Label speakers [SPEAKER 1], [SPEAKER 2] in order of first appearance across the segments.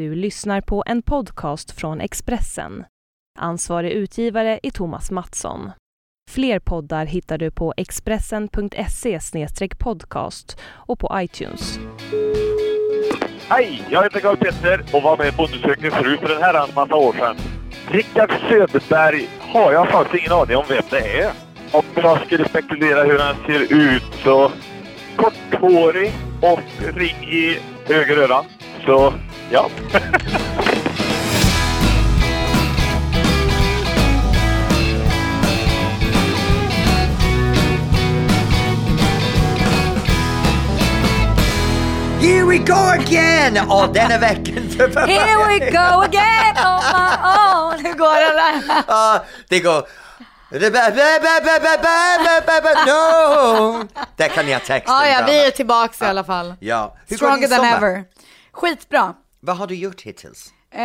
[SPEAKER 1] Du lyssnar på en podcast från Expressen. Ansvarig utgivare är Thomas Mattsson. Fler poddar hittar du på expressen.se podcast och på iTunes.
[SPEAKER 2] Hej, jag heter Carl Petter och var med i Bonde fru för en herrans massa år sedan. Rickard Söderberg har jag faktiskt ingen aning om vem det är. Om jag skulle spekulera hur han ser ut så korthårig och ring i höger öra. Så, ja.
[SPEAKER 3] Here we go again! Och denna veckan...
[SPEAKER 4] Here we go again on my own. Hur går det där?
[SPEAKER 3] Ja, det går... No! Där kan jag texten.
[SPEAKER 4] Ja, ja, vi är tillbaks i alla fall.
[SPEAKER 3] Ja. Hur
[SPEAKER 4] Stronger than ever. Skitbra.
[SPEAKER 3] Vad har du gjort hittills?
[SPEAKER 4] Eh,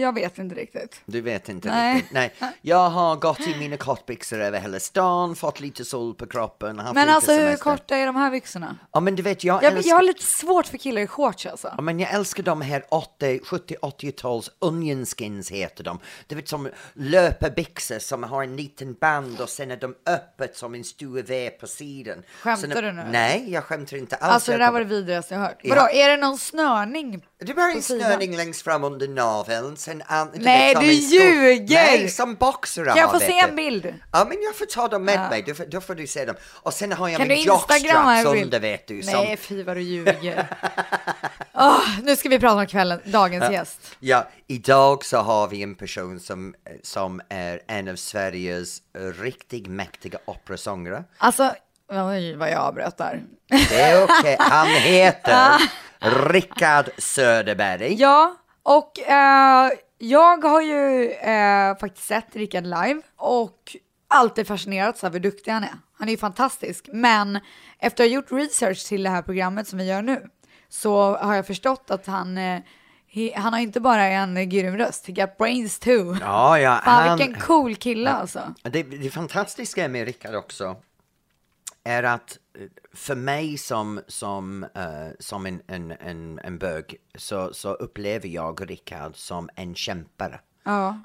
[SPEAKER 4] jag vet inte riktigt.
[SPEAKER 3] Du vet inte
[SPEAKER 4] Nej.
[SPEAKER 3] riktigt? Nej. Jag har gått i mina kortbyxor över hela stan, fått lite sol på kroppen, haft
[SPEAKER 4] Men
[SPEAKER 3] lite
[SPEAKER 4] alltså hur
[SPEAKER 3] semester.
[SPEAKER 4] korta är de här byxorna?
[SPEAKER 3] Ja men du vet, jag,
[SPEAKER 4] Jag,
[SPEAKER 3] älskar...
[SPEAKER 4] jag har lite svårt för killar i shorts alltså.
[SPEAKER 3] Ja, men jag älskar de här 80, 70-80-tals onion skins heter de. Du vet som löparbyxor som har en liten band och sen är de öppet som en stor V på sidan.
[SPEAKER 4] Skämtar
[SPEAKER 3] när-
[SPEAKER 4] du nu?
[SPEAKER 3] Nej, jag skämtar inte alls.
[SPEAKER 4] Alltså det där var det vidrigaste jag hört.
[SPEAKER 3] Ja.
[SPEAKER 4] Vadå, är det någon snörning?
[SPEAKER 3] Det är bara en snörning längst fram under naveln. Sen an, du
[SPEAKER 4] Nej,
[SPEAKER 3] vet,
[SPEAKER 4] du ljuger!
[SPEAKER 3] Nej, som boxare
[SPEAKER 4] Kan jag
[SPEAKER 3] har,
[SPEAKER 4] få se en
[SPEAKER 3] du.
[SPEAKER 4] bild?
[SPEAKER 3] Ja, men jag får ta dem med mig. Då får, då får du se dem. Och sen har jag
[SPEAKER 4] Kan du
[SPEAKER 3] min
[SPEAKER 4] bild?
[SPEAKER 3] under, vet du. Som,
[SPEAKER 4] Nej, fy vad du ljuger. Åh, nu ska vi prata om kvällen, dagens gäst.
[SPEAKER 3] Ja, idag så har vi en person som, som är en av Sveriges riktigt mäktiga operasångare.
[SPEAKER 4] Alltså, oj vad jag avbröt där.
[SPEAKER 3] Det är okej. Han heter Rickard Söderberg.
[SPEAKER 4] Ja, och eh, jag har ju eh, faktiskt sett Rickard live och alltid fascinerats av hur duktig han är. Han är ju fantastisk, men efter att ha gjort research till det här programmet som vi gör nu så har jag förstått att han, eh, he, han har inte bara en grym röst, he got brains too.
[SPEAKER 3] Ja, ja,
[SPEAKER 4] Fan
[SPEAKER 3] han,
[SPEAKER 4] vilken cool kille alltså.
[SPEAKER 3] det, det fantastiska med Rickard också är att eh, för mig som, som, eh, som en, en, en, en bög så, så upplever jag Rickard som en kämpare.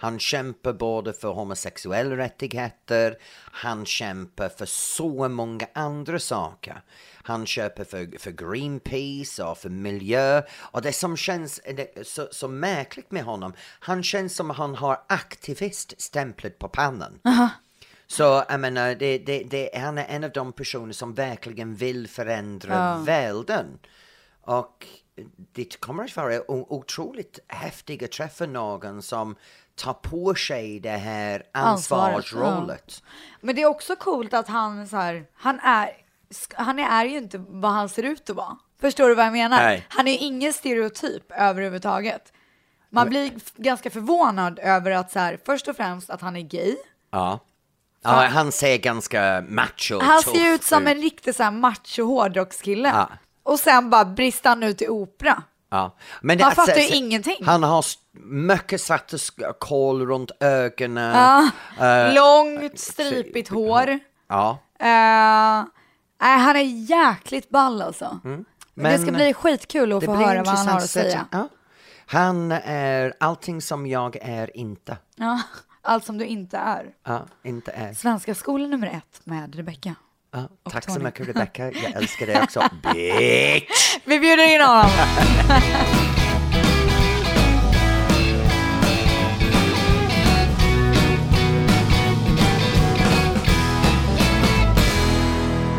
[SPEAKER 3] Han kämpar både för homosexuella rättigheter, han kämpar för så många andra saker. Han kämpar för, för Greenpeace och för miljö. Och det som känns det, så, så märkligt med honom, han känns som han har aktiviststämplet på pannan. Så jag menar, det, det, det, han är en av de personer som verkligen vill förändra världen. Och det kommer att vara otroligt häftigt att träffa någon som tar på sig det här ansvarsrollet.
[SPEAKER 4] Men det är också coolt att han så här, han är, han är ju inte vad han ser ut att vara. Förstår du vad jag menar?
[SPEAKER 3] Nej.
[SPEAKER 4] Han är ingen stereotyp överhuvudtaget. Man blir ganska förvånad över att så här, först och främst att han är gay.
[SPEAKER 3] Ja. Ja. Han ser ganska macho
[SPEAKER 4] Han ser ut som en riktig så här macho hårdrockskille.
[SPEAKER 3] Ja.
[SPEAKER 4] Och sen bara brister han ut i opera.
[SPEAKER 3] Ja. Men
[SPEAKER 4] Han
[SPEAKER 3] det-
[SPEAKER 4] fattar ju
[SPEAKER 3] se- se-
[SPEAKER 4] ingenting.
[SPEAKER 3] Han har mycket svarta kol runt ögonen.
[SPEAKER 4] Ja. Långt stripigt hår.
[SPEAKER 3] Ja.
[SPEAKER 4] Eh, nej, han är jäkligt ball alltså. det
[SPEAKER 3] Men
[SPEAKER 4] ska bli skitkul att
[SPEAKER 3] det
[SPEAKER 4] få höra vad han har att säga.
[SPEAKER 3] Ja. Han är allting som jag är inte.
[SPEAKER 4] Ja, allt som du inte är.
[SPEAKER 3] Ja, inte är.
[SPEAKER 4] Svenska skolan nummer ett med Rebecca.
[SPEAKER 3] Ja, tack så
[SPEAKER 4] Tony.
[SPEAKER 3] mycket Rebecca, jag älskar dig också. Bitch!
[SPEAKER 4] Vi bjuder in honom.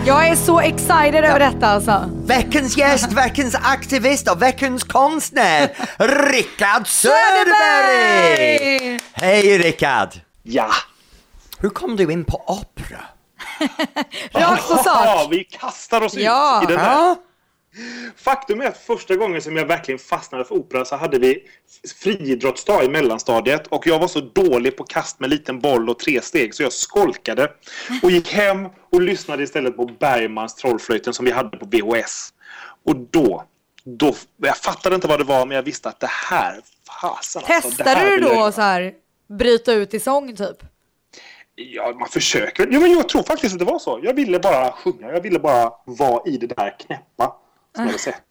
[SPEAKER 4] Jag är så excited över detta alltså.
[SPEAKER 3] Veckans gäst, veckans aktivist och veckans konstnär, Rickard Söderberg! Hej Rickard!
[SPEAKER 2] Ja.
[SPEAKER 3] Hur kom du in på opera?
[SPEAKER 4] Rakt på
[SPEAKER 2] Ja,
[SPEAKER 4] sak.
[SPEAKER 2] vi kastar oss
[SPEAKER 4] Ja.
[SPEAKER 2] ut i den här. Faktum är att första gången som jag verkligen fastnade för opera så hade vi friidrottsdag i mellanstadiet och jag var så dålig på kast med liten boll och tre steg så jag skolkade och gick hem och lyssnade istället på Bergmans Trollflöjten som vi hade på VHS. Och då, då, jag fattade inte vad det var men jag visste att det här, fasen alltså, det
[SPEAKER 4] Testade
[SPEAKER 2] här
[SPEAKER 4] du då
[SPEAKER 2] jag-
[SPEAKER 4] så här bryta ut i sång typ?
[SPEAKER 2] Ja, man försöker. Ja, men jag tror faktiskt att det var så. Jag ville bara sjunga. Jag ville bara vara i det där knäppa som jag hade sett.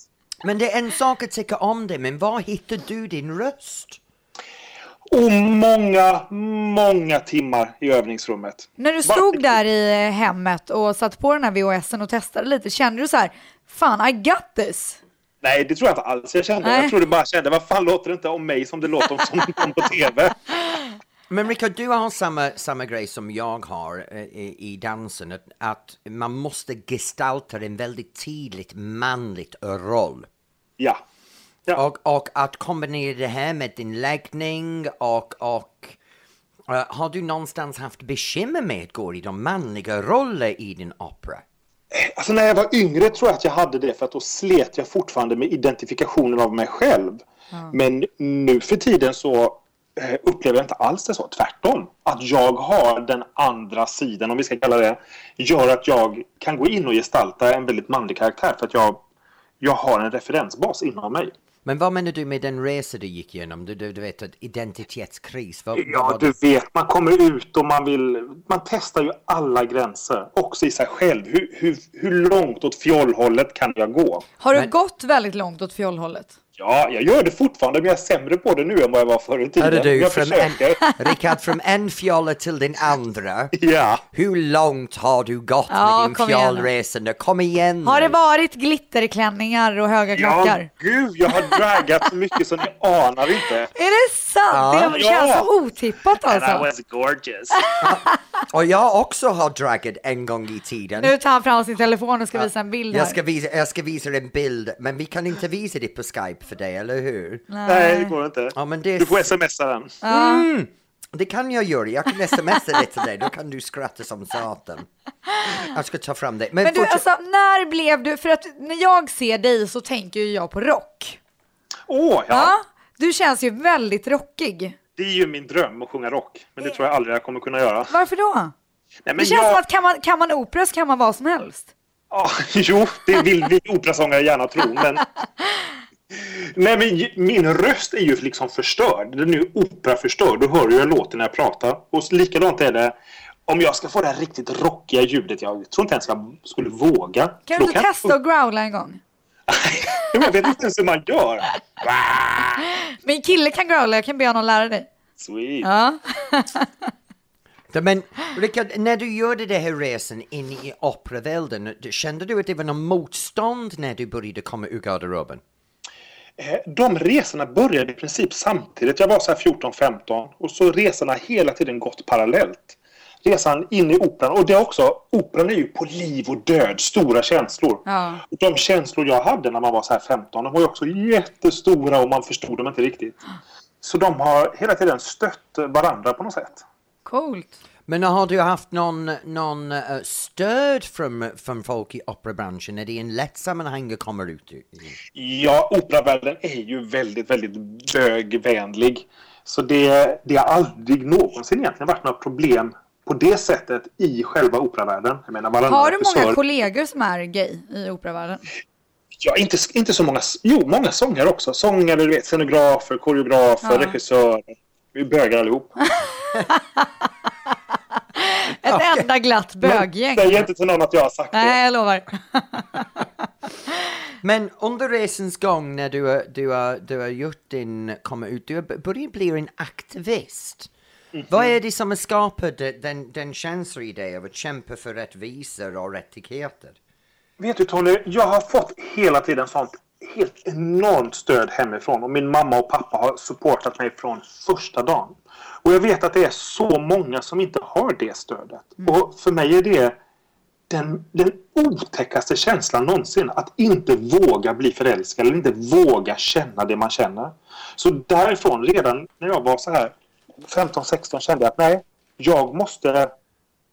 [SPEAKER 3] Men det är en sak att tycka om det, men var hittar du din röst?
[SPEAKER 2] Och många, många timmar i övningsrummet.
[SPEAKER 4] När du stod där i hemmet och satt på den här VHSen och testade lite, kände du så här, fan I got this?
[SPEAKER 2] Nej, det tror jag inte alls jag kände.
[SPEAKER 4] Nej.
[SPEAKER 2] Jag tror det bara kände, vad fan låter det inte om mig som det låter om som om på TV?
[SPEAKER 3] Men Rickard, du har samma, samma grej som jag har eh, i, i dansen, att, att man måste gestalta en väldigt tydligt manligt roll.
[SPEAKER 2] Ja. ja.
[SPEAKER 3] Och, och att kombinera det här med din läggning och, och eh, har du någonstans haft bekymmer med att gå i de manliga roller i din opera?
[SPEAKER 2] Alltså när jag var yngre tror jag att jag hade det för att då slet jag fortfarande med identifikationen av mig själv. Men nu för tiden så eh, upplever jag inte alls det så. Tvärtom. Att jag har den andra sidan, om vi ska kalla det, gör att jag kan gå in och gestalta en väldigt manlig karaktär för att jag, jag har en referensbas inom mig.
[SPEAKER 3] Men vad menar du med den resa du gick igenom? Du, du, du vet, identitetskris? Vad, vad
[SPEAKER 2] Ja,
[SPEAKER 3] var det?
[SPEAKER 2] du vet, man kommer ut och man vill... Man testar ju alla gränser, också i sig själv. Hur, hur, hur långt åt fjollhållet kan jag gå?
[SPEAKER 4] Har du
[SPEAKER 3] Men-
[SPEAKER 4] gått väldigt långt åt fjollhållet?
[SPEAKER 2] Ja, jag gör det fortfarande, men jag är sämre på det nu än vad jag var förr i tiden.
[SPEAKER 3] Hörru du,
[SPEAKER 2] jag
[SPEAKER 3] från en,
[SPEAKER 2] försöker.
[SPEAKER 3] Rickard, från en fjolla till den andra.
[SPEAKER 2] Ja.
[SPEAKER 3] Hur långt har du gått
[SPEAKER 4] Ja,
[SPEAKER 3] med din
[SPEAKER 4] kom igen nu.
[SPEAKER 3] fjollresa nu? Kom igen
[SPEAKER 4] Har det varit glitterklänningar och höga
[SPEAKER 2] Ja,
[SPEAKER 4] klackar?
[SPEAKER 2] gud, jag har dragat så mycket så ni anar inte.
[SPEAKER 4] Är det sant?
[SPEAKER 3] Ja.
[SPEAKER 4] Det känns
[SPEAKER 2] Ja.
[SPEAKER 4] så otippat
[SPEAKER 2] And I
[SPEAKER 4] alltså.
[SPEAKER 2] was gorgeous.
[SPEAKER 3] Och jag också har dragat en gång i tiden.
[SPEAKER 4] Nu tar han fram sin telefon och ska visa en bild
[SPEAKER 3] Jag ska, visa, jag ska visa en bild, men vi kan inte visa det på Skype för dig, eller hur?
[SPEAKER 2] Nej, det går inte.
[SPEAKER 3] Ja, men det-
[SPEAKER 2] Du får smsa den.
[SPEAKER 3] Mm, det kan jag göra, jag kan smsa det till dig, då kan du skratta som satan. Jag ska ta fram det. Men,
[SPEAKER 4] Men du, alltså när blev du, för att när jag ser dig så tänker ju jag på rock.
[SPEAKER 2] Åh, ja.
[SPEAKER 4] Ja. Du känns ju väldigt rockig.
[SPEAKER 2] Det är ju min dröm att sjunga rock. Men det tror jag aldrig jag kommer kunna göra.
[SPEAKER 4] Varför då?
[SPEAKER 2] Nej, men
[SPEAKER 4] Det känns
[SPEAKER 2] jag...
[SPEAKER 4] som att kan man, kan man opera så kan man vad som helst.
[SPEAKER 2] Ja, jo, det vill vi operasångare gärna tro, men... Nej, men min röst är ju liksom förstörd. Den är ju operaförstörd. Du hör ju jag låter när jag pratar. Och likadant är det om jag ska få det här riktigt rockiga ljudet. Jag tror inte ens jag skulle våga.
[SPEAKER 4] Kan du inte testa att growla en gång?
[SPEAKER 2] jag vet inte ens hur man gör.
[SPEAKER 4] Min kille kan growla, jag kan be honom lära dig.
[SPEAKER 2] Sweet.
[SPEAKER 4] Ja.
[SPEAKER 3] Men Rickard, när du gjorde den här resan in i operavärlden, kände du att det var någon motstånd när du började komma ur garderoben?
[SPEAKER 2] Eh, De resorna började i princip samtidigt. Jag var så här 14-15 och så resorna hela tiden gått parallellt. Resan in i operan och det är också, operan är ju på liv och död, stora känslor.
[SPEAKER 4] Ja.
[SPEAKER 2] Och de känslor jag hade när man var så här 15, de var ju också jättestora och man förstod dem inte riktigt. Så de har hela tiden stött varandra på något sätt.
[SPEAKER 4] Coolt.
[SPEAKER 3] Men har du haft någon, någon eh, stöd från, från folk i operabranschen? Är det en lätt sammanhang att komma ut i?
[SPEAKER 2] Ja, operavärlden är ju väldigt, väldigt bögvänlig. Så det, det har aldrig någonsin egentligen varit några problem på det sättet i själva operavärlden. Jag menar,
[SPEAKER 4] Har du många kollegor som är gay i operavärlden?
[SPEAKER 2] Ja, inte, inte så många. Jo, många sångare också. Sångare, du vet, scenografer, koreografer,
[SPEAKER 4] Ja.
[SPEAKER 2] regissörer. Vi är bögar allihop.
[SPEAKER 4] Ett enda glatt böggäng.
[SPEAKER 2] Säg inte till någon att jag har sagt
[SPEAKER 4] Nej, jag lovar.
[SPEAKER 3] Men under resans gång när du har, du har, du har gjort din, komma ut, du har b- börjat bli en aktivist. Vad är det som har skapat den, den känslan i dig av att kämpa för rättvisor och rättigheter?
[SPEAKER 2] det. Vet du Tony, jag har fått hela tiden sånt helt enormt stöd hemifrån. Och min mamma och pappa har supportat mig från första dagen. Och jag vet att det är så många som inte har det stödet. Och för mig är det den, den otäckaste känslan någonsin. Att inte våga bli förälskad eller inte våga känna det man känner. Så därifrån, redan när jag var så här 15-16 kände jag att nej, jag måste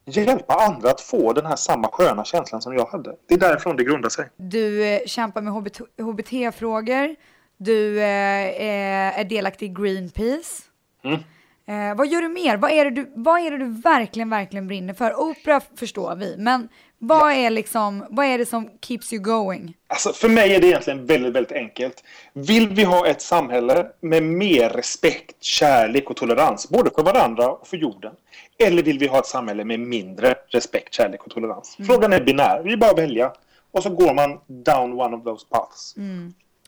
[SPEAKER 2] hjälpa andra att få den här samma sköna känslan som jag hade. Det är därifrån det grundar sig.
[SPEAKER 4] Du eh, kämpar med HBT, HBT-frågor. Du eh, eh, är delaktig i Greenpeace.
[SPEAKER 2] Mm.
[SPEAKER 4] Eh, vad gör du mer? Vad är, det du, vad är det du verkligen, verkligen brinner för? Opera förstår vi, men vad är, liksom, vad är det som keeps you going?
[SPEAKER 2] Alltså för mig är det egentligen väldigt, väldigt enkelt. Vill vi ha ett samhälle med mer respekt, kärlek och tolerans, både för varandra och för jorden? Eller vill vi ha ett samhälle med mindre respekt, kärlek och tolerans? Frågan är binär. Vi bara välja. Och så går man down one of those paths.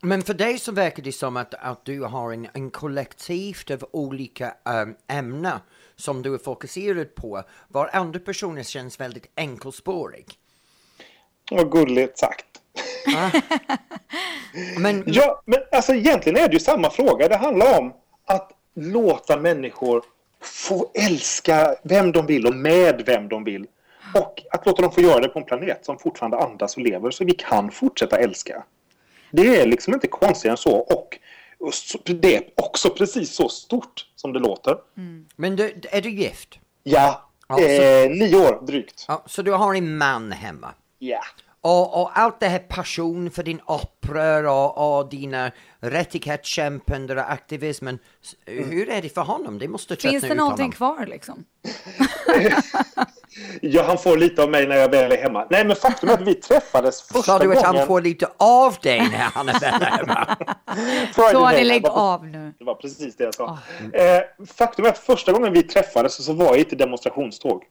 [SPEAKER 3] Men för dig så verkar det som att, att du har en, en kollektivt av olika um, ämnen som du är fokuserad på. Var andra personer känns väldigt enkelspårig.
[SPEAKER 2] Vad gulligt sagt.
[SPEAKER 3] Men,
[SPEAKER 2] Ja, men alltså egentligen är det ju samma fråga. Det handlar om att låta människor få älska vem de vill och med vem de vill. Och att låta dem få göra det på en planet som fortfarande andas och lever så vi kan fortsätta älska. Det är liksom inte konstigare än så och det är också precis så stort som det låter.
[SPEAKER 3] men du, är du gift?
[SPEAKER 2] Ja,
[SPEAKER 3] Ja, så-
[SPEAKER 2] eh, nio år drygt.
[SPEAKER 3] Ja, så du har en man hemma?
[SPEAKER 2] Ja.
[SPEAKER 3] Och, och allt det här passion för din upprör och, och dina rättighetskämpande och aktivismen. Hur är det för honom? Det måste tröttna
[SPEAKER 4] Finns det
[SPEAKER 3] ut
[SPEAKER 4] någonting
[SPEAKER 3] honom.
[SPEAKER 4] kvar liksom?
[SPEAKER 2] ja, han får lite av mig när jag väl är hemma. Nej, men faktum är att vi träffades första
[SPEAKER 3] Sa du att
[SPEAKER 2] gången...
[SPEAKER 3] han får lite av dig när han är väl hemma?
[SPEAKER 2] Friday
[SPEAKER 4] Tony, lägg av nu.
[SPEAKER 2] Det var precis det jag sa. Eh, faktum är att första gången vi träffades så var jag i ett demonstrationståg.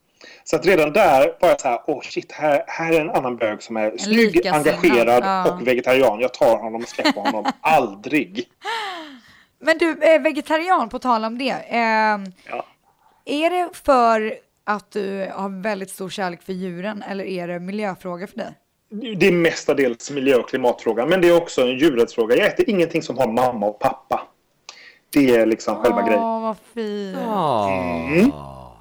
[SPEAKER 2] Så att redan där var jag så här, åh shit, här, här är en annan bög som är snygg,
[SPEAKER 4] likasinnad,
[SPEAKER 2] engagerad
[SPEAKER 4] ja.
[SPEAKER 2] och vegetarian. Jag tar honom och släpper honom aldrig.
[SPEAKER 4] Men du, eh, vegetarian, på tal om det. ehm,
[SPEAKER 2] Ja.
[SPEAKER 4] Är det för att du har väldigt stor kärlek för djuren eller är det miljöfråga för dig?
[SPEAKER 2] Det är mestadels miljö och klimatfråga, men det är också en djurrättsfråga. Jag äter ingenting som har mamma och pappa. Det är liksom själva
[SPEAKER 4] Åh,
[SPEAKER 2] grejen.
[SPEAKER 4] vad fint.
[SPEAKER 3] Åh,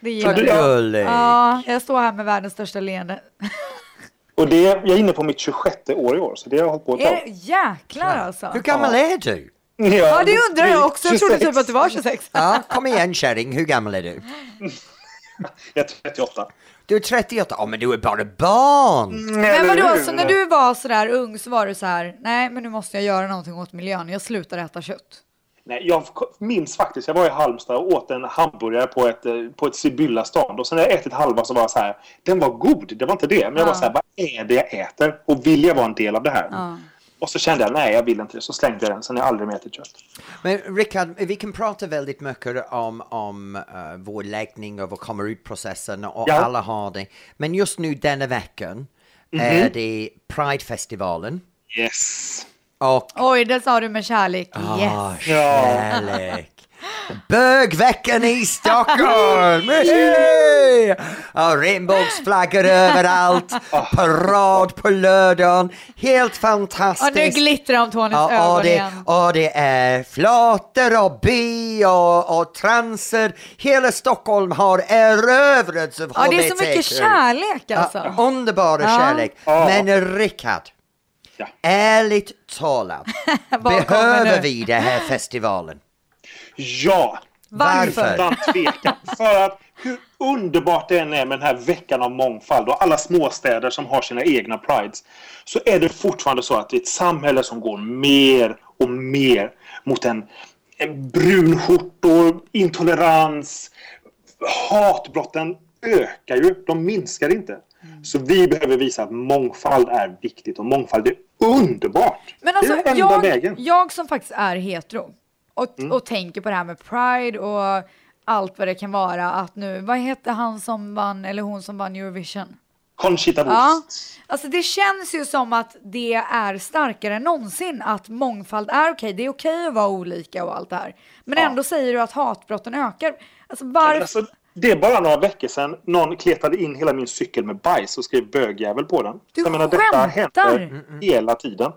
[SPEAKER 4] Det
[SPEAKER 3] vad
[SPEAKER 4] gillar jag. Ja, jag står här med världens största leende.
[SPEAKER 2] Och det, jag är inne på mitt 26 år i år, så det har jag hållit på ett
[SPEAKER 4] Är
[SPEAKER 2] tag.
[SPEAKER 4] det jäklar alltså?
[SPEAKER 3] Hur gammal är du?
[SPEAKER 4] Ja, det undrar jag också. Jag trodde
[SPEAKER 2] 26.
[SPEAKER 4] typ att du var 26.
[SPEAKER 3] Ja, kom igen kärring, hur gammal är du?
[SPEAKER 2] Jag är 38.
[SPEAKER 3] Du är 38, ja men du är bara barn!
[SPEAKER 4] Men
[SPEAKER 2] Eller
[SPEAKER 4] vadå, så när du var sådär ung så var du så här, nej men nu måste jag göra någonting åt miljön, jag slutar äta kött.
[SPEAKER 2] Nej, jag minns faktiskt, jag var i Halmstad och åt en hamburgare på ett, eh, på ett Sibylla-stånd. Och sen när jag ätit halva så var jag så här, den var god, det var inte det. Men jag var
[SPEAKER 4] Ja.
[SPEAKER 2] så här, vad är det jag äter? Och vill jag vara en del av det här?
[SPEAKER 4] Ja.
[SPEAKER 2] Och så kände jag, nej jag vill inte det. Så slängde jag den, sen har jag aldrig mer ätit kött.
[SPEAKER 3] Men Rickard, vi kan prata väldigt mycket om, om uh, vår läggning och vår kommer ut-processen och
[SPEAKER 2] Ja.
[SPEAKER 3] alla har det. Men just nu denna veckan är det Pride-festivalen.
[SPEAKER 2] Yes!
[SPEAKER 3] Och
[SPEAKER 4] Oj, det sa du med kärlek.
[SPEAKER 3] Ah,
[SPEAKER 4] Yes.
[SPEAKER 3] kärlek. Bögveckan i Stockholm! Ja, regnbågsflaggor överallt, parad på lördagen, helt
[SPEAKER 4] Och
[SPEAKER 3] fantastiskt.
[SPEAKER 4] nu glittrar om Tonys
[SPEAKER 3] Ja,
[SPEAKER 4] ögon
[SPEAKER 3] och, det,
[SPEAKER 4] igen.
[SPEAKER 3] och det är flator och bi och, och transer. Hela Stockholm har erövrats av
[SPEAKER 4] Ja, det är så mycket
[SPEAKER 3] HBTQ.
[SPEAKER 4] kärlek alltså.
[SPEAKER 3] Ja, underbara
[SPEAKER 4] Ja.
[SPEAKER 3] kärlek. Men Rickard,
[SPEAKER 2] Ja.
[SPEAKER 3] ärligt talat, behöver vi den här festivalen?
[SPEAKER 2] Ja!
[SPEAKER 4] Varför?
[SPEAKER 2] Utan tvekan. För att hur underbart det än är med den här veckan av mångfald och alla småstäder som har sina egna prides så är det fortfarande så att det är ett samhälle som går mer och mer mot en, en brunskjortor, intolerans, hatbrotten ökar ju, de minskar inte. Så vi behöver visa att mångfald är viktigt och mångfald är underbart.
[SPEAKER 4] Men
[SPEAKER 2] det
[SPEAKER 4] alltså,
[SPEAKER 2] är den enda
[SPEAKER 4] jag,
[SPEAKER 2] vägen.
[SPEAKER 4] jag som faktiskt är hetero och,
[SPEAKER 2] Mm.
[SPEAKER 4] och tänker på det här med pride och allt vad det kan vara att nu, vad hette han som vann, eller hon som vann Eurovision?
[SPEAKER 2] Conchita
[SPEAKER 4] Ja,
[SPEAKER 2] Wurst.
[SPEAKER 4] alltså det känns ju som att det är starkare än någonsin att mångfald är okej. Det är okej att vara olika och allt det här. Men
[SPEAKER 2] Ja.
[SPEAKER 4] ändå säger du att hatbrotten ökar. Alltså varför?
[SPEAKER 2] Alltså, det är bara några veckor sedan någon kletade in hela min cykel med bajs och skrev bögjävel på den.
[SPEAKER 4] Du
[SPEAKER 2] Jag menar, detta händer hela tiden.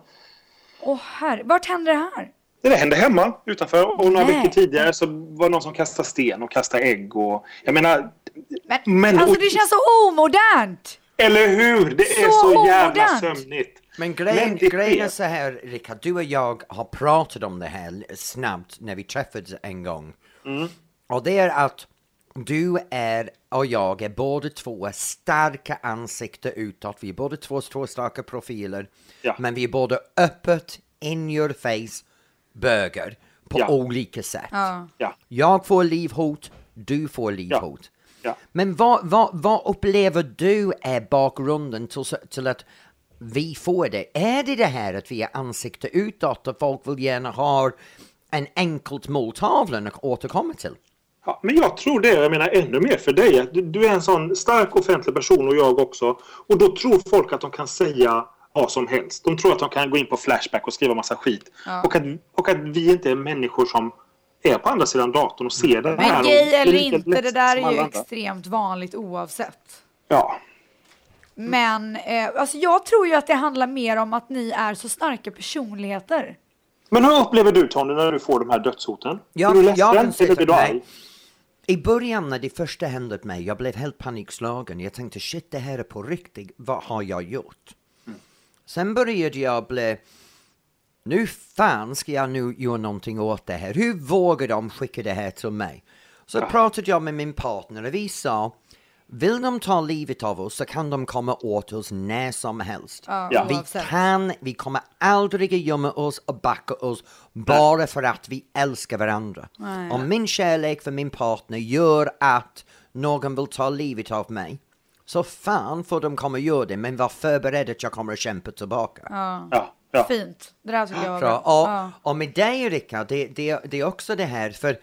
[SPEAKER 4] Åh herre, vart händer det här?
[SPEAKER 2] Det hände hemma utanför och några
[SPEAKER 4] Nej.
[SPEAKER 2] veckor tidigare så var det någon som kastade sten och kastade ägg och jag menar,
[SPEAKER 4] Men,
[SPEAKER 2] Men-
[SPEAKER 4] alltså det känns så omodernt!
[SPEAKER 2] eller hur? Det är
[SPEAKER 4] Så
[SPEAKER 2] så, jävla sömnigt.
[SPEAKER 3] Men grejen,
[SPEAKER 2] Men
[SPEAKER 3] grejen är så här, Rickard, du och jag har pratat om det här snabbt när vi träffades en gång.
[SPEAKER 2] Mm.
[SPEAKER 3] Och det är att du är och jag är båda två starka ansikten utåt. Vi är båda två, två starka profiler.
[SPEAKER 2] Ja.
[SPEAKER 3] Men vi är båda öppet, in your face, bögar på
[SPEAKER 2] Ja.
[SPEAKER 3] olika sätt.
[SPEAKER 4] Ja.
[SPEAKER 2] Ja.
[SPEAKER 3] Jag får livhot, du får livhot.
[SPEAKER 2] Ja.
[SPEAKER 3] Men vad, vad, vad upplever du är bakgrunden till, till att vi får det? Är det det här att vi är ansikte utåt och folk vill gärna ha en enkelt måltavla att återkomma till?
[SPEAKER 2] Ja, men jag tror det, jag menar ännu mer för dig. Du, du är en sån stark offentlig person och jag också. Och då tror folk att de kan säga vad som helst. De tror att de kan gå in på Flashback och skriva massa skit.
[SPEAKER 4] Ja.
[SPEAKER 2] Och, att, och att vi inte är människor som är på andra sidan datorn och ser det här.
[SPEAKER 4] Men
[SPEAKER 2] och
[SPEAKER 4] gay eller inte, det där är ju
[SPEAKER 2] andra.
[SPEAKER 4] extremt vanligt oavsett.
[SPEAKER 2] Ja.
[SPEAKER 4] Men eh, alltså jag tror ju att det handlar mer om att ni är så starka personligheter.
[SPEAKER 2] Men hur upplever du Tony när du får de här dödshoten?
[SPEAKER 3] Ja,
[SPEAKER 2] är du ledsen
[SPEAKER 3] jag kan
[SPEAKER 2] eller
[SPEAKER 3] säga
[SPEAKER 2] blir du arg?
[SPEAKER 3] I början när det första hände mig, jag blev helt panikslagen. Jag tänkte shit, det här är på riktigt. Vad har jag gjort? Sen började jag bli, nu fan ska jag nu göra någonting åt det här. Hur vågar de skicka det här till mig? Så pratade jag med min partner och vi sa, vill de ta livet av oss så kan de komma åt oss när som helst.
[SPEAKER 2] Ja.
[SPEAKER 3] Vi kan, vi kommer aldrig att gömma oss och backa oss bara för att vi älskar varandra.
[SPEAKER 4] Nej.
[SPEAKER 3] Om min kärlek för min partner gör att någon vill ta livet av mig, så fan får de komma och göra det, men var förberedd att jag kommer att kämpa tillbaka.
[SPEAKER 2] Ja, ja.
[SPEAKER 4] Fint. Det där tycker jag var
[SPEAKER 3] Bra.
[SPEAKER 4] bra.
[SPEAKER 3] Och,
[SPEAKER 4] Ja.
[SPEAKER 3] och med dig Rickard, det, det, det är också det här, för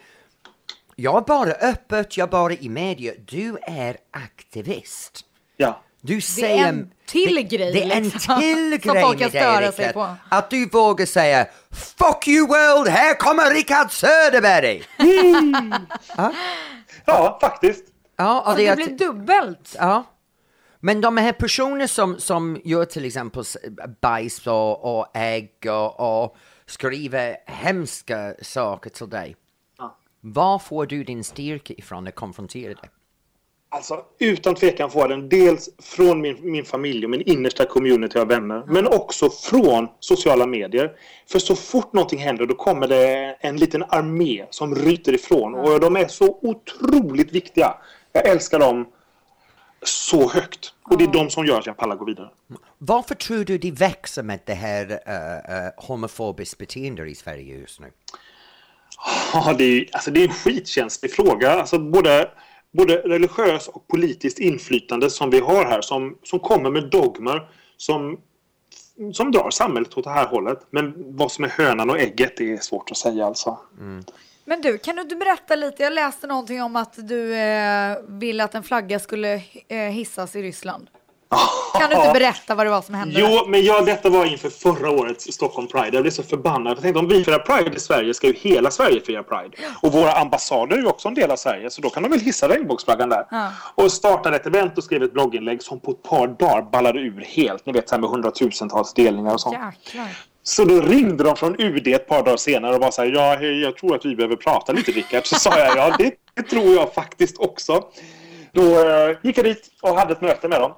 [SPEAKER 3] jag är bara öppet, jag är bara i media, du är aktivist.
[SPEAKER 2] ja.
[SPEAKER 3] Du säger...
[SPEAKER 4] en till
[SPEAKER 3] det,
[SPEAKER 4] grej,
[SPEAKER 3] Det är en
[SPEAKER 4] liksom,
[SPEAKER 3] till
[SPEAKER 4] som
[SPEAKER 3] grej
[SPEAKER 4] folk kan störa sig på.
[SPEAKER 3] Att du vågar säga Fuck you world, här kommer Rickard Söderberg!
[SPEAKER 2] ja, faktiskt.
[SPEAKER 3] Ja, och
[SPEAKER 4] Så
[SPEAKER 3] det
[SPEAKER 4] det
[SPEAKER 3] är
[SPEAKER 4] blir
[SPEAKER 3] att-
[SPEAKER 4] dubbelt.
[SPEAKER 3] Ja. Men de här personerna som, som gör till exempel bajs och, och ägg och, och skriver hemska saker till dig.
[SPEAKER 2] Ja.
[SPEAKER 3] Var får du din styrka ifrån att konfrontera det?
[SPEAKER 2] Alltså, utan tvekan får jag den dels från min, min familj och min innersta community av vänner. Men också från sociala medier. För så fort någonting händer då kommer det en liten armé som ryter ifrån. Och de är så otroligt viktiga. Jag älskar dem så högt. Och det är de som gör att jag pallar gå vidare.
[SPEAKER 3] Varför tror du det växer med det här uh, uh, homofobiskt beteende i Sverige just nu?
[SPEAKER 2] Ja, det är, alltså det är en skitkänslig fråga. Alltså både, både religiös och politiskt inflytande som vi har här som, som kommer med dogmer som, som drar samhället åt det här hållet. Men vad som är hönan och ägget det är svårt att säga alltså.
[SPEAKER 4] Men du, kan du inte berätta lite? Jag läste någonting om att du eh, ville att en flagga skulle eh, hissas i Ryssland. Kan du inte berätta vad det var som hände?
[SPEAKER 2] Jo, men ja, detta var inför förra årets Stockholm Pride. Jag blev så förbannad. Jag tänkte om vi firar Pride i Sverige ska ju hela Sverige fira Pride. Och våra ambassader är ju också en del av Sverige så då kan de väl hissa regnbågsflaggan där.
[SPEAKER 4] Ja.
[SPEAKER 2] Och startade ett event och skrev ett blogginlägg som på ett par dagar ballade ur helt. Ni vet så här med hundratusentals delningar och sånt.
[SPEAKER 4] Jäklar.
[SPEAKER 2] Så då ringde de från UD ett par dagar senare och var så här, ja, hej, jag tror att vi behöver prata lite Rickard. Så sa jag, ja, det, det tror jag faktiskt också. Då eh, gick jag dit och hade ett möte med dem.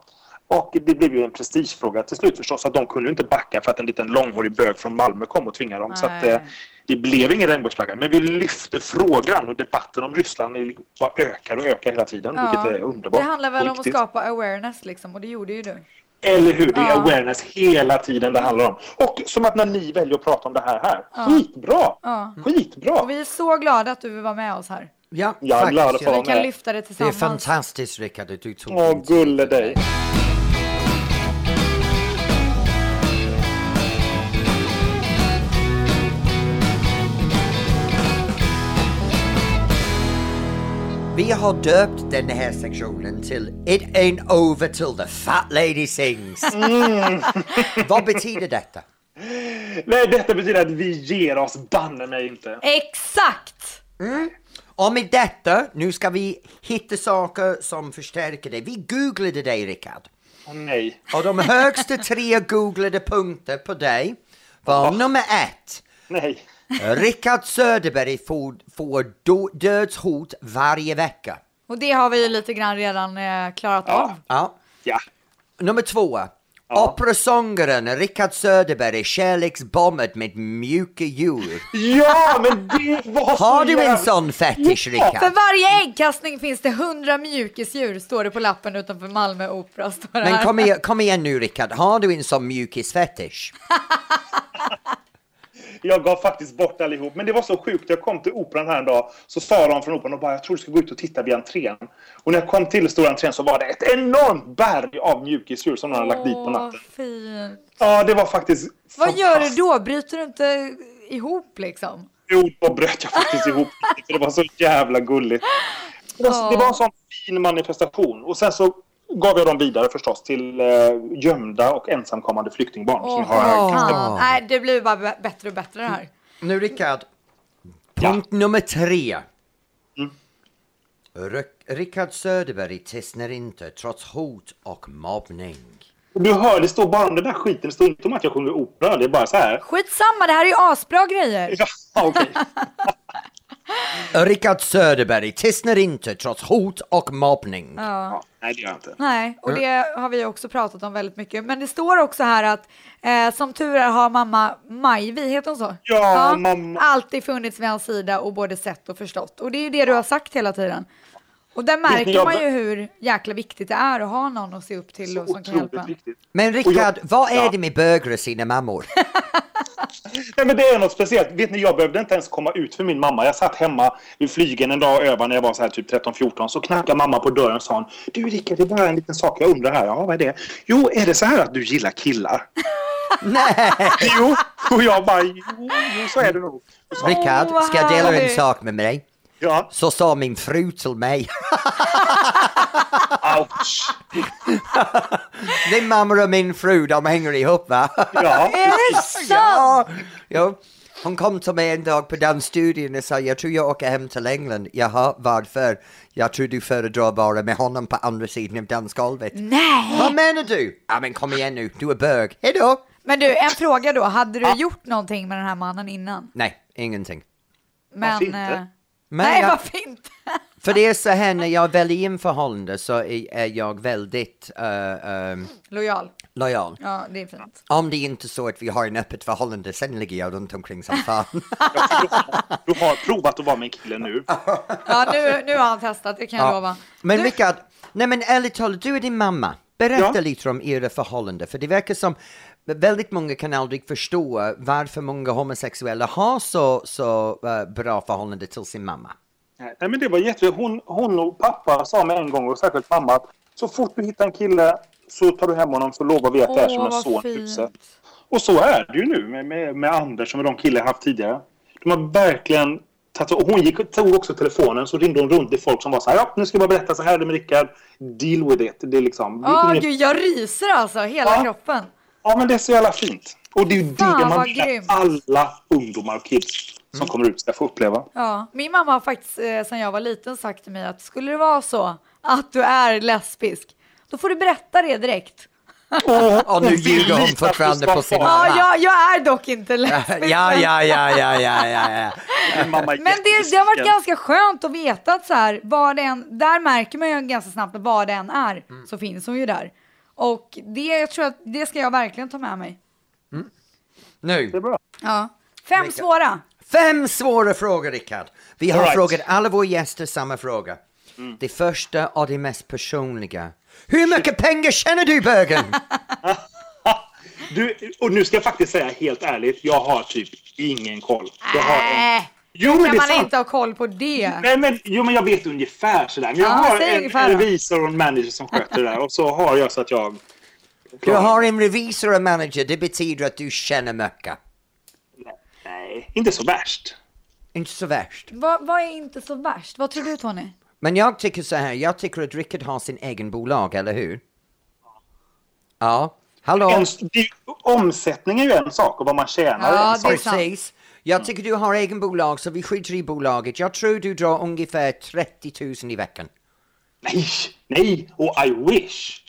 [SPEAKER 2] Och det blev ju en prestigefråga till slut förstås. Att de kunde ju inte backa för att en liten långhårig bög från Malmö kom och tvingade dem. Så att,
[SPEAKER 4] Nej.
[SPEAKER 2] eh, det blev ingen regnbågsflagga. Men vi lyfte frågan och debatten om Ryssland bara ökar och ökar hela tiden.
[SPEAKER 4] Ja.
[SPEAKER 2] Vilket är underbart.
[SPEAKER 4] Det handlar väl om att skapa awareness liksom och det gjorde ju du.
[SPEAKER 2] Eller hur? Det är
[SPEAKER 4] Ja.
[SPEAKER 2] awareness hela tiden det handlar om. Och som att när ni väljer att prata om det här här. Skitbra!
[SPEAKER 4] Ja.
[SPEAKER 2] Skitbra!
[SPEAKER 4] Och vi är så glada att du vill vara med oss här.
[SPEAKER 3] Ja,
[SPEAKER 2] Jag är glad att få
[SPEAKER 3] ja.
[SPEAKER 2] vara
[SPEAKER 4] Vi kan
[SPEAKER 2] med.
[SPEAKER 4] lyfta det
[SPEAKER 3] Det är
[SPEAKER 4] tillsammans.
[SPEAKER 3] fantastiskt Rickard du tog
[SPEAKER 2] Åh, gulle dig.
[SPEAKER 3] Vi har döpt den här sektionen till It ain't over till the fat lady sings. Vad betyder detta?
[SPEAKER 2] Nej, detta betyder att vi ger oss banne mig inte.
[SPEAKER 4] Exakt!
[SPEAKER 3] Och med detta, nu ska vi hitta saker som förstärker det. Vi googlade dig Rickard.
[SPEAKER 2] Åh nej.
[SPEAKER 3] Och de högsta tre googlade punkter på dig var nummer ett.
[SPEAKER 2] Nej.
[SPEAKER 3] Rickard Söderberg får, får do, dödshot varje vecka.
[SPEAKER 4] Och det har vi ju lite grann redan eh, klarat av.
[SPEAKER 3] Ja.
[SPEAKER 2] Ja.
[SPEAKER 3] Nummer två. Operasångaren Rickard Söderberg kärleksbombad med mjuka djur.
[SPEAKER 2] Ja, men det var så
[SPEAKER 3] Har du en sån fetisch
[SPEAKER 4] För
[SPEAKER 3] Rickard?
[SPEAKER 4] varje äggkastning finns det hundra mjukisdjur, står det på lappen utanför Malmö Opera.
[SPEAKER 3] Men kom igen, kom igen nu Rickard, har du en sån mjukisfetisch?
[SPEAKER 2] Jag gav faktiskt bort allihop. Men det var så sjukt. Jag kom till operan här en dag. Så sa de från operan och bara jag tror du ska gå ut och titta vid entrén. Och när jag kom till stora entrén så var det ett enormt berg av mjukisdjur som de hade lagt dit på
[SPEAKER 4] Åh,
[SPEAKER 2] natten.
[SPEAKER 4] fint.
[SPEAKER 2] Ja, det var faktiskt
[SPEAKER 4] Vad gör du då? Bryter du inte ihop liksom?
[SPEAKER 2] Jo, då bröt jag faktiskt ihop. För det var så jävla gulligt. Det var, det var en sån fin manifestation. Och sen så gav jag dem vidare förstås till eh, gömda och ensamkommande flyktingbarn. som
[SPEAKER 4] Åh,
[SPEAKER 2] har
[SPEAKER 4] fan. Nej, det blir bara bättre och bättre det här.
[SPEAKER 3] Nu Rickard, punkt nummer tre.
[SPEAKER 2] Mm.
[SPEAKER 3] Rickard Söderberg tystnar inte trots hot och mobbning.
[SPEAKER 2] Du hör, det står bara om den där skiten. Det står inte om att jag sjunger opera. Det är bara så här.
[SPEAKER 4] Skitsamma, det här är ju asbra grejer.
[SPEAKER 2] Ja, okej.
[SPEAKER 3] Rickard Söderberg tystnar inte trots hot och mobbning.
[SPEAKER 2] Ja, nej, det gör jag inte.
[SPEAKER 4] Nej, och det har vi också pratat om väldigt mycket. Men det står också här att eh, som tur är har mamma Majvi, heter hon så?
[SPEAKER 2] Ja, mamma.
[SPEAKER 4] Alltid funnits vid hans sida och både sett och förstått. Och det är ju det du har sagt hela tiden. Och där märker man ju hur jäkla viktigt det är att ha någon att se upp till och som kan hjälpa.
[SPEAKER 2] Viktigt.
[SPEAKER 3] Men Rickard, vad är
[SPEAKER 2] ja.
[SPEAKER 3] det med bögar och sina mammor?
[SPEAKER 2] Nej, men det är något speciellt. Vet ni, jag behövde inte ens komma ut för min mamma. Jag satt hemma vid flygen en dag och övade när jag var så här typ 13-14. Så knackade mamma på dörren och sa Du Rickard, det är bara en liten sak jag undrar här. Ja, vad är det? Jo, är det så här att du gillar killar?
[SPEAKER 3] Nej!
[SPEAKER 2] jo, och jag bara, jo, jo så är det nog.
[SPEAKER 3] Rickard, ska jag dela en sak med mig?
[SPEAKER 2] Ja,
[SPEAKER 3] Så sa min fru till mig.
[SPEAKER 2] ouch.
[SPEAKER 3] Din mamma och min fru, de hänger ihop va?
[SPEAKER 2] Ja,
[SPEAKER 4] Är det sant?
[SPEAKER 3] Ja, ja. Hon kom till mig en dag på dansstudion och sa jag tror jag åker hem till England. Jaha, varför? Jag tror du föredrar vara med honom på andra sidan av dansgolvet.
[SPEAKER 4] Nej!
[SPEAKER 3] Vad menar du? Ja men kom igen nu, du är bög. Hejdå!
[SPEAKER 4] Men du, en fråga då. Hade du gjort någonting med den här mannen innan?
[SPEAKER 3] Nej, ingenting.
[SPEAKER 4] Men...
[SPEAKER 2] Varför inte?
[SPEAKER 3] Men
[SPEAKER 4] nej,
[SPEAKER 3] jag,
[SPEAKER 4] varför inte?
[SPEAKER 3] för det är så här, när jag väljer in förhållande så är, är jag väldigt eh, ehm,
[SPEAKER 4] Lojal.
[SPEAKER 3] lojal.
[SPEAKER 4] Ja, det är fint.
[SPEAKER 3] Om det är inte så att vi har en öppet förhållande, sen ligger jag runt omkring som fan.
[SPEAKER 2] du har provat att vara med en kille nu.
[SPEAKER 4] Ja, nu, nu har han testat, det kan jag lova.
[SPEAKER 3] Men
[SPEAKER 4] Du-
[SPEAKER 3] Rickard, nej men ärligt talat, du är din mamma. Berätta
[SPEAKER 2] Ja.
[SPEAKER 3] lite om era förhållande, för det verkar som väldigt många kan aldrig förstå varför många homosexuella har så, så eh, bra förhållande till sin mamma.
[SPEAKER 2] Nej, men det var jätte... Hon, hon och pappa sa med en gång, och särskilt mamma, att så fort du hittar en kille så tar du hem honom så lovar vi att det är som en son huset. Och så är det ju nu med, med, med Anders och med de killar jag haft tidigare. De har verkligen tagit... och Hon gick, tog också telefonen så ringde hon runt till folk som var så här, ja nu ska jag bara berätta så här är det med Rickard. Deal with it. Det är liksom...
[SPEAKER 4] Åh
[SPEAKER 2] det,
[SPEAKER 4] gud, jag ryser alltså, hela
[SPEAKER 2] Ja.
[SPEAKER 4] kroppen.
[SPEAKER 2] Ja men det är så jävla fint. Och det är ju det
[SPEAKER 4] Fan,
[SPEAKER 2] man
[SPEAKER 4] vad
[SPEAKER 2] vill att alla ungdomar och kids som kommer ut ska få uppleva.
[SPEAKER 4] Ja, min mamma har faktiskt eh, sedan jag var liten sagt till mig att skulle det vara så att du är lesbisk, då får du berätta det direkt.
[SPEAKER 3] Och nu ljuger hon fortfarande på sin
[SPEAKER 4] Ja,
[SPEAKER 3] mamma.
[SPEAKER 4] jag, jag är dock inte lesbisk.
[SPEAKER 3] Ja, ja, ja, ja, ja, ja, ja.
[SPEAKER 4] Men det, det har varit ganska skönt att veta att så här, vad det än, där märker man ju ganska snabbt att vad det än är
[SPEAKER 3] Mm.
[SPEAKER 4] så finns hon ju där. Och det, jag tror att det ska jag verkligen ta med mig.
[SPEAKER 3] Nu,
[SPEAKER 2] Det är bra.
[SPEAKER 4] Ja. Fem
[SPEAKER 3] Vilka?
[SPEAKER 4] svåra.
[SPEAKER 3] fem svåra frågor Rickard. Vi har
[SPEAKER 2] right.
[SPEAKER 3] frågat alla våra gäster samma fråga. Det första och det mest personliga. Hur mycket pengar tjänar du bögen?
[SPEAKER 2] Du, och nu ska jag faktiskt säga helt ärligt, jag har typ ingen koll. Jag har en... Jo, men
[SPEAKER 4] kan
[SPEAKER 2] det är
[SPEAKER 4] man
[SPEAKER 2] sant.
[SPEAKER 4] inte ha koll på det?
[SPEAKER 2] Nej, men, jo, men jag vet ungefär sådär. Men jag
[SPEAKER 4] Ja,
[SPEAKER 2] har en,
[SPEAKER 4] ungefär
[SPEAKER 2] en revisor och en manager som sköter det där. Och så har jag så att jag...
[SPEAKER 3] Du har en revisor och manager, det betyder att du tjänar mycket.
[SPEAKER 2] Nej, inte så värst.
[SPEAKER 3] Inte så värst.
[SPEAKER 4] Vad, vad är inte så värst? Vad tror du Tony?
[SPEAKER 3] Men jag tycker så här, jag tycker att Rickard har sin egen bolag, eller hur? Ja. Hallå?
[SPEAKER 2] En, det, omsättning är ju en sak och vad man tjänar är
[SPEAKER 4] Ja,
[SPEAKER 2] en sak.
[SPEAKER 4] är sant.
[SPEAKER 3] Precis. Jag tycker du har egen bolag, så vi skiter i bolaget. Jag tror du drar ungefär 30 000 i veckan.
[SPEAKER 2] Nej, nej, och I wish.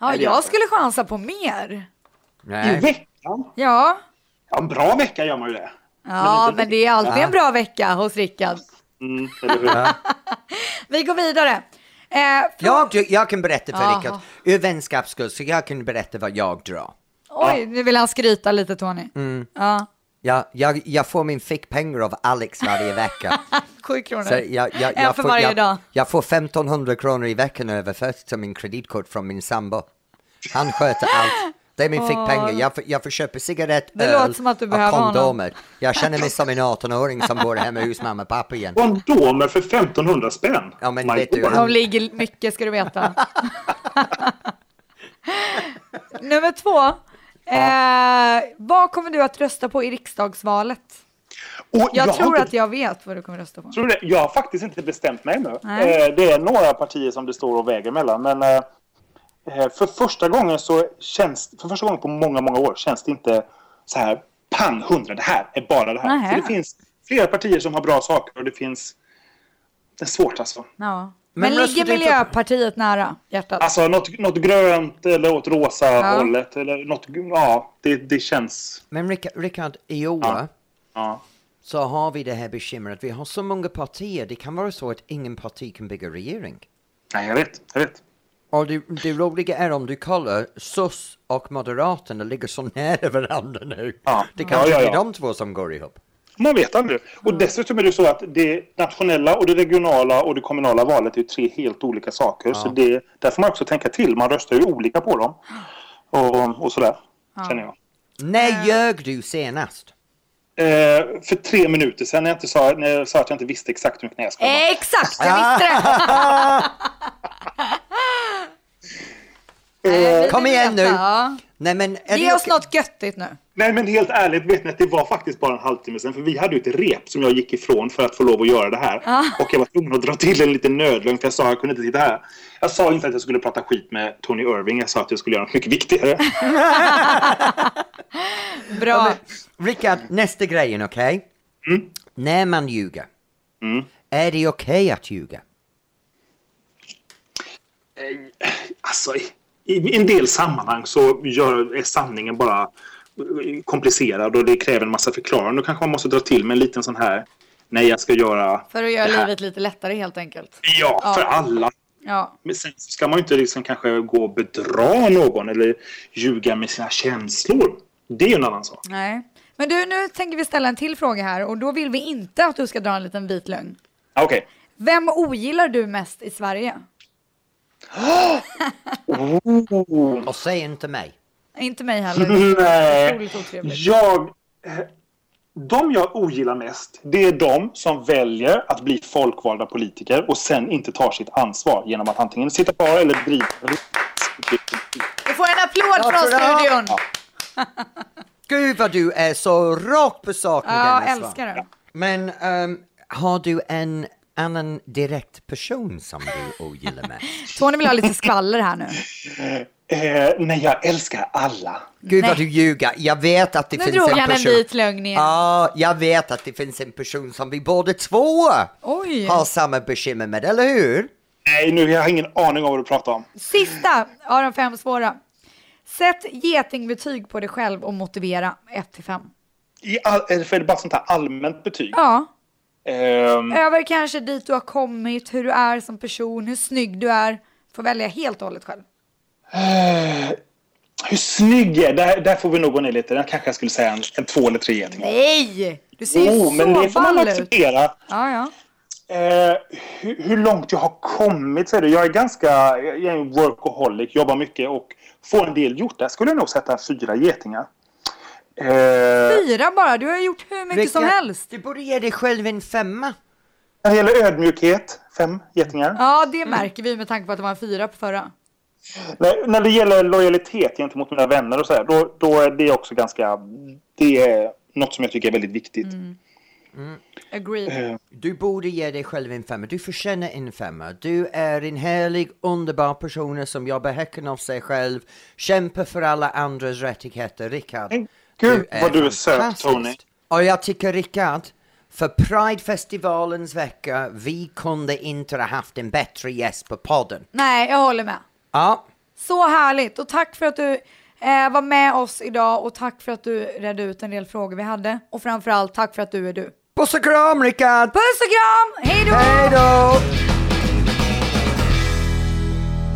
[SPEAKER 4] Ja, jag skulle chansa på mer.
[SPEAKER 2] I
[SPEAKER 3] Nej.
[SPEAKER 2] veckan?
[SPEAKER 4] Ja,
[SPEAKER 2] Ja, en bra vecka gör man ju det.
[SPEAKER 4] ja
[SPEAKER 2] inte-
[SPEAKER 4] men det är alltid en bra vecka hos Rickard.
[SPEAKER 2] Mm?
[SPEAKER 4] Vi går vidare. Eh, frå-
[SPEAKER 3] Jag, jag kan berätta för. Rickard, ur vänskapsskull, så jag kan berätta vad jag drar.
[SPEAKER 4] Oj, nu vill han skryta lite Tony.
[SPEAKER 3] Mm.
[SPEAKER 4] Ja,
[SPEAKER 3] Jag, jag, jag får min fickpengar av Alex varje vecka.
[SPEAKER 4] sju kronor.
[SPEAKER 3] Så jag, jag, jag,
[SPEAKER 4] en för
[SPEAKER 3] får,
[SPEAKER 4] varje
[SPEAKER 3] jag,
[SPEAKER 4] dag.
[SPEAKER 3] jag får 1500 kronor i veckan överfört till min kreditkort från min sambo. Han sköter allt. Det är min fickpengar. Jag får, jag får köpa cigarett,
[SPEAKER 4] Det
[SPEAKER 3] öl
[SPEAKER 4] låter som att du
[SPEAKER 3] och
[SPEAKER 4] behöver honom.
[SPEAKER 3] kondomer. Jag känner mig som en 18-åring som bor hemma hos mamma och pappa igen.
[SPEAKER 2] Kondomer för 1500 spänn.
[SPEAKER 3] Ja, men
[SPEAKER 2] My
[SPEAKER 3] vet du,
[SPEAKER 2] God.
[SPEAKER 3] han-
[SPEAKER 4] De ligger mycket ska du veta. Nummer två. Eh, vad kommer du att rösta på i riksdagsvalet? Jag
[SPEAKER 2] har
[SPEAKER 4] tror
[SPEAKER 2] inte-
[SPEAKER 4] att jag vet vad du kommer rösta på.
[SPEAKER 2] Tror det? Jag har faktiskt inte bestämt mig ännu.
[SPEAKER 4] Nej.
[SPEAKER 2] Eh, Det är några partier som det står och väger mellan. Men eh, eh, för första gången så känns, för första gången på många, många år känns det inte så här pang hundra, det här är bara det här. Det finns flera partier som har bra saker och det finns, det är svårt alltså.
[SPEAKER 4] Ja.
[SPEAKER 3] Men
[SPEAKER 4] Men, ligger Miljöpartiet nära hjärtat?
[SPEAKER 2] Alltså något, något grönt eller åt rosa
[SPEAKER 4] Ja.
[SPEAKER 2] hållet eller något, ja, det, det känns,
[SPEAKER 3] Men Rickard, Rickard i år
[SPEAKER 2] Ja. ja.
[SPEAKER 3] så har vi det här bekymret. Vi har så många partier. Det kan vara så att ingen parti kan bygga regering.
[SPEAKER 2] Nej, jag vet, jag vet.
[SPEAKER 3] Och det, det roliga är om du kollar, SOS och Moderaterna ligger så nära varandra nu.
[SPEAKER 2] Ja.
[SPEAKER 3] Det kanske
[SPEAKER 2] Ja, ja,
[SPEAKER 3] är
[SPEAKER 2] ja.
[SPEAKER 3] de två som går ihop.
[SPEAKER 2] Man vet aldrig. Och dessutom är det så att det nationella och det regionala och det kommunala valet är tre helt olika saker. Så det, där får man också tänka till. Man röstar ju olika på dem. Och, och sådär, känner jag.
[SPEAKER 3] När ljög du senast?
[SPEAKER 2] Eh, för tre minuter sedan när jag, inte sa, när jag sa att jag inte visste exakt hur mycket jag skulle.
[SPEAKER 4] Exakt, jag visste det! Nej, vi
[SPEAKER 3] Kom igen
[SPEAKER 4] veta.
[SPEAKER 3] nu.
[SPEAKER 4] Ja.
[SPEAKER 3] Nej men är
[SPEAKER 4] Ge oss
[SPEAKER 3] okej?
[SPEAKER 4] något göttigt nu.
[SPEAKER 2] Nej men helt ärligt vet ni att det var faktiskt bara en halvtimme sedan. För vi hade ju ett rep som jag gick ifrån för att få lov att göra det här. Och jag var tvungen att dra till en liten nödlögn för jag sa att jag kunde inte sitta här. Jag sa inte att jag skulle prata skit med Tony Irving. Jag sa att jag skulle göra något mycket viktigare.
[SPEAKER 4] Bra.
[SPEAKER 3] Rickard, nästa grejen, okej?
[SPEAKER 2] Mm.
[SPEAKER 3] När man ljuger, är det okej att ljuga?
[SPEAKER 2] Alltså, i, en del sammanhang så gör, är sanningen bara komplicerad och det kräver en massa förklaring. Då kanske man måste dra till med en liten sån här Nej, jag ska göra...
[SPEAKER 4] För att göra livet lite lättare helt enkelt.
[SPEAKER 2] Ja,
[SPEAKER 4] Ja.
[SPEAKER 2] för alla.
[SPEAKER 4] Ja.
[SPEAKER 2] Men sen ska man ju inte liksom kanske gå och bedra någon eller ljuga med sina känslor. Det är ju en annan sak.
[SPEAKER 4] Nej. Men du, nu tänker vi ställa en till fråga här och då vill vi inte att du ska dra en liten vit lögn.
[SPEAKER 2] Okej.
[SPEAKER 4] Vem ogillar du mest i Sverige?
[SPEAKER 2] Oh.
[SPEAKER 3] Och säg inte mig.
[SPEAKER 4] Inte mig heller.
[SPEAKER 2] Nej. Jag... De jag ogillar mest, det är de som väljer att bli folkvalda politiker och sen inte tar sitt ansvar genom att antingen sitta kvar eller driva...
[SPEAKER 4] Du får en applåd från studion.
[SPEAKER 3] Gud vad du är så rakt på sak med
[SPEAKER 4] Ja,
[SPEAKER 3] denna svar.
[SPEAKER 4] älskar det.
[SPEAKER 3] Men ehm, har du en annan direkt person som du ogillar mest?
[SPEAKER 4] Tony vill ha lite skvaller här nu.
[SPEAKER 2] Eh, nej, jag älskar alla.
[SPEAKER 3] Gud vad
[SPEAKER 4] Nej.
[SPEAKER 3] du ljuger. Jag vet att det
[SPEAKER 4] Nu
[SPEAKER 3] finns
[SPEAKER 4] drog
[SPEAKER 3] en
[SPEAKER 4] han en
[SPEAKER 3] person.
[SPEAKER 4] vit lögn igen.
[SPEAKER 3] Ja, jag vet att det finns en person som vi båda två
[SPEAKER 4] Oj.
[SPEAKER 3] har samma bekymmer med, eller hur?
[SPEAKER 2] Nej, nu jag har ingen aning om vad du pratar om.
[SPEAKER 4] Sista av de fem svåra. Sätt getingbetyg på dig själv och motivera 1 till 5.
[SPEAKER 2] I all, är det för är det bara sånt här allmänt betyg?
[SPEAKER 4] Ja,
[SPEAKER 2] Ehm,
[SPEAKER 4] över kanske dit du har kommit, hur du är som person, hur snygg du är. Får välja helt och hållet själv.
[SPEAKER 2] hur snygg jag är? Där, där får vi nog gå ner lite. Där kanske jag skulle säga en, en två eller tre getingar.
[SPEAKER 4] Nej! Du ser ju
[SPEAKER 2] Oh,
[SPEAKER 4] så
[SPEAKER 2] men det får man
[SPEAKER 4] ut.
[SPEAKER 2] acceptera.
[SPEAKER 4] Ja, ja.
[SPEAKER 2] Eh, hur, hur långt jag har kommit är det. Jag är ganska, jag är en workaholic, jobbar mycket och får en del gjort. Där skulle jag nog sätta fyra getingar. Eh,
[SPEAKER 4] Fyra bara, du har gjort hur mycket som
[SPEAKER 3] Rickard,
[SPEAKER 4] helst.
[SPEAKER 3] Du borde ge dig själv en femma.
[SPEAKER 2] när det gäller ödmjukhet, fem getingar.
[SPEAKER 4] Ja, det märker vi med tanke på att det var en fyra på förra.
[SPEAKER 2] När, när det gäller lojalitet gentemot mina vänner och så här, då, då är det också ganska... Det är något som jag tycker är väldigt viktigt.
[SPEAKER 4] Agreed.
[SPEAKER 2] Eh,
[SPEAKER 3] Du borde ge dig själv en femma. Du förtjänar en femma. Du är en härlig, underbar person som jobbar häcken av sig själv, kämpar för alla andras rättigheter. Rickard,
[SPEAKER 2] Men gud, vad du är söt. Tony.
[SPEAKER 3] Och jag tycker Rickard, för Pridefestivalens vecka, vi kunde inte ha haft en bättre gäst på podden.
[SPEAKER 4] Nej, jag håller med.
[SPEAKER 3] Ja,
[SPEAKER 4] Så härligt och tack för att du eh, var med oss idag och tack för att du redde ut en del frågor vi hade. Och framförallt tack för att du är du.
[SPEAKER 3] puss och kram Rickard!
[SPEAKER 4] Puss och kram! Hej då!
[SPEAKER 3] Hej då!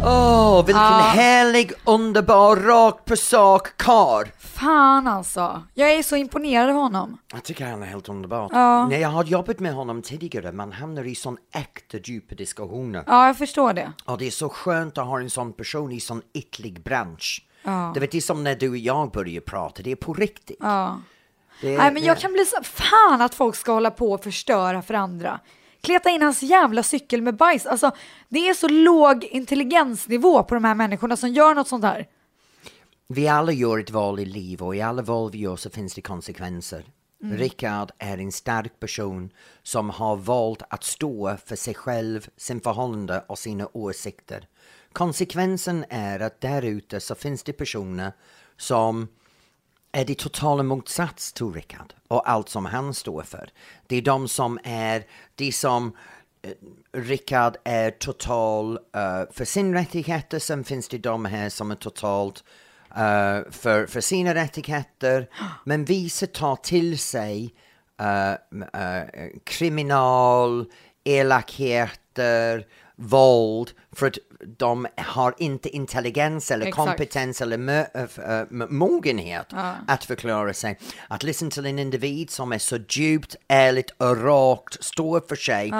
[SPEAKER 3] Åh, vilken
[SPEAKER 4] Ja.
[SPEAKER 3] härlig, underbar, rakt på sak karl.
[SPEAKER 4] Fan alltså, jag är så imponerad av honom.
[SPEAKER 3] Jag tycker han är helt underbart.
[SPEAKER 4] Ja.
[SPEAKER 3] När jag har jobbat med honom tidigare, man hamnar i sån äkta djupa diskussioner.
[SPEAKER 4] Ja, jag förstår det.
[SPEAKER 3] Och det är så skönt att ha en sån person i sån ytlig bransch.
[SPEAKER 4] Ja.
[SPEAKER 3] Det, är som när du och jag börjar prata, det är på riktigt.
[SPEAKER 4] Ja.
[SPEAKER 3] Det
[SPEAKER 4] Nej, men jag kan bli så fan att folk ska hålla på och förstöra för andra. Kleta in hans jävla cykel med bajs. Alltså, det är så låg intelligensnivå på de här människorna som gör något sånt här.
[SPEAKER 3] Vi alla gör ett val i liv och i alla val vi gör så finns det konsekvenser.
[SPEAKER 4] Mm.
[SPEAKER 3] Rickard är en stark person som har valt att stå för sig själv, sin förhållande och sina åsikter. konsekvensen är att där ute så finns det personer som är det totala motsats till Rickard och allt som han står för. Det är de som är, de som eh, Rickard är total uh, för sin rättigheter, sen finns det de här som är totalt uh, för, för sina rättigheter. Men vissa tar till sig uh, kriminal, elakheter, våld för att de har inte intelligens eller
[SPEAKER 4] Exakt.
[SPEAKER 3] kompetens eller mö, äh, mogenhet
[SPEAKER 4] Ja.
[SPEAKER 3] att förklara sig. Att lyssna till en individ som är så djupt, ärligt och rakt, står för sig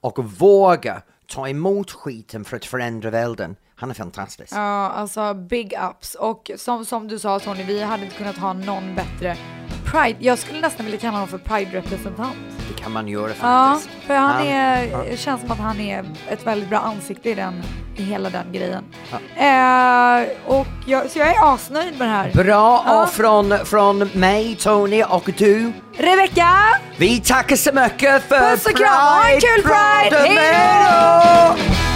[SPEAKER 3] och våga ta emot skiten för att förändra världen. Han är fantastisk.
[SPEAKER 4] Ja, alltså big ups. Och som, som du sa Tony, vi hade inte kunnat ha någon bättre Pride. Jag skulle nästan vilja kalla honom för Pride-representant.
[SPEAKER 3] Det kan man göra
[SPEAKER 4] Ja,
[SPEAKER 3] faktiskt.
[SPEAKER 4] för
[SPEAKER 3] han
[SPEAKER 4] är, det känns som att han är ett väldigt bra ansikte i, den, i hela den grejen. Eh, och jag, så jag är asnöjd med det här.
[SPEAKER 3] Bra
[SPEAKER 4] Ja.
[SPEAKER 3] och från, från mig, Tony och du.
[SPEAKER 4] Rebecca!
[SPEAKER 3] Vi tackar så mycket för
[SPEAKER 4] Puss och kram, ha en kul Pride!
[SPEAKER 3] Pride!
[SPEAKER 4] Hej då!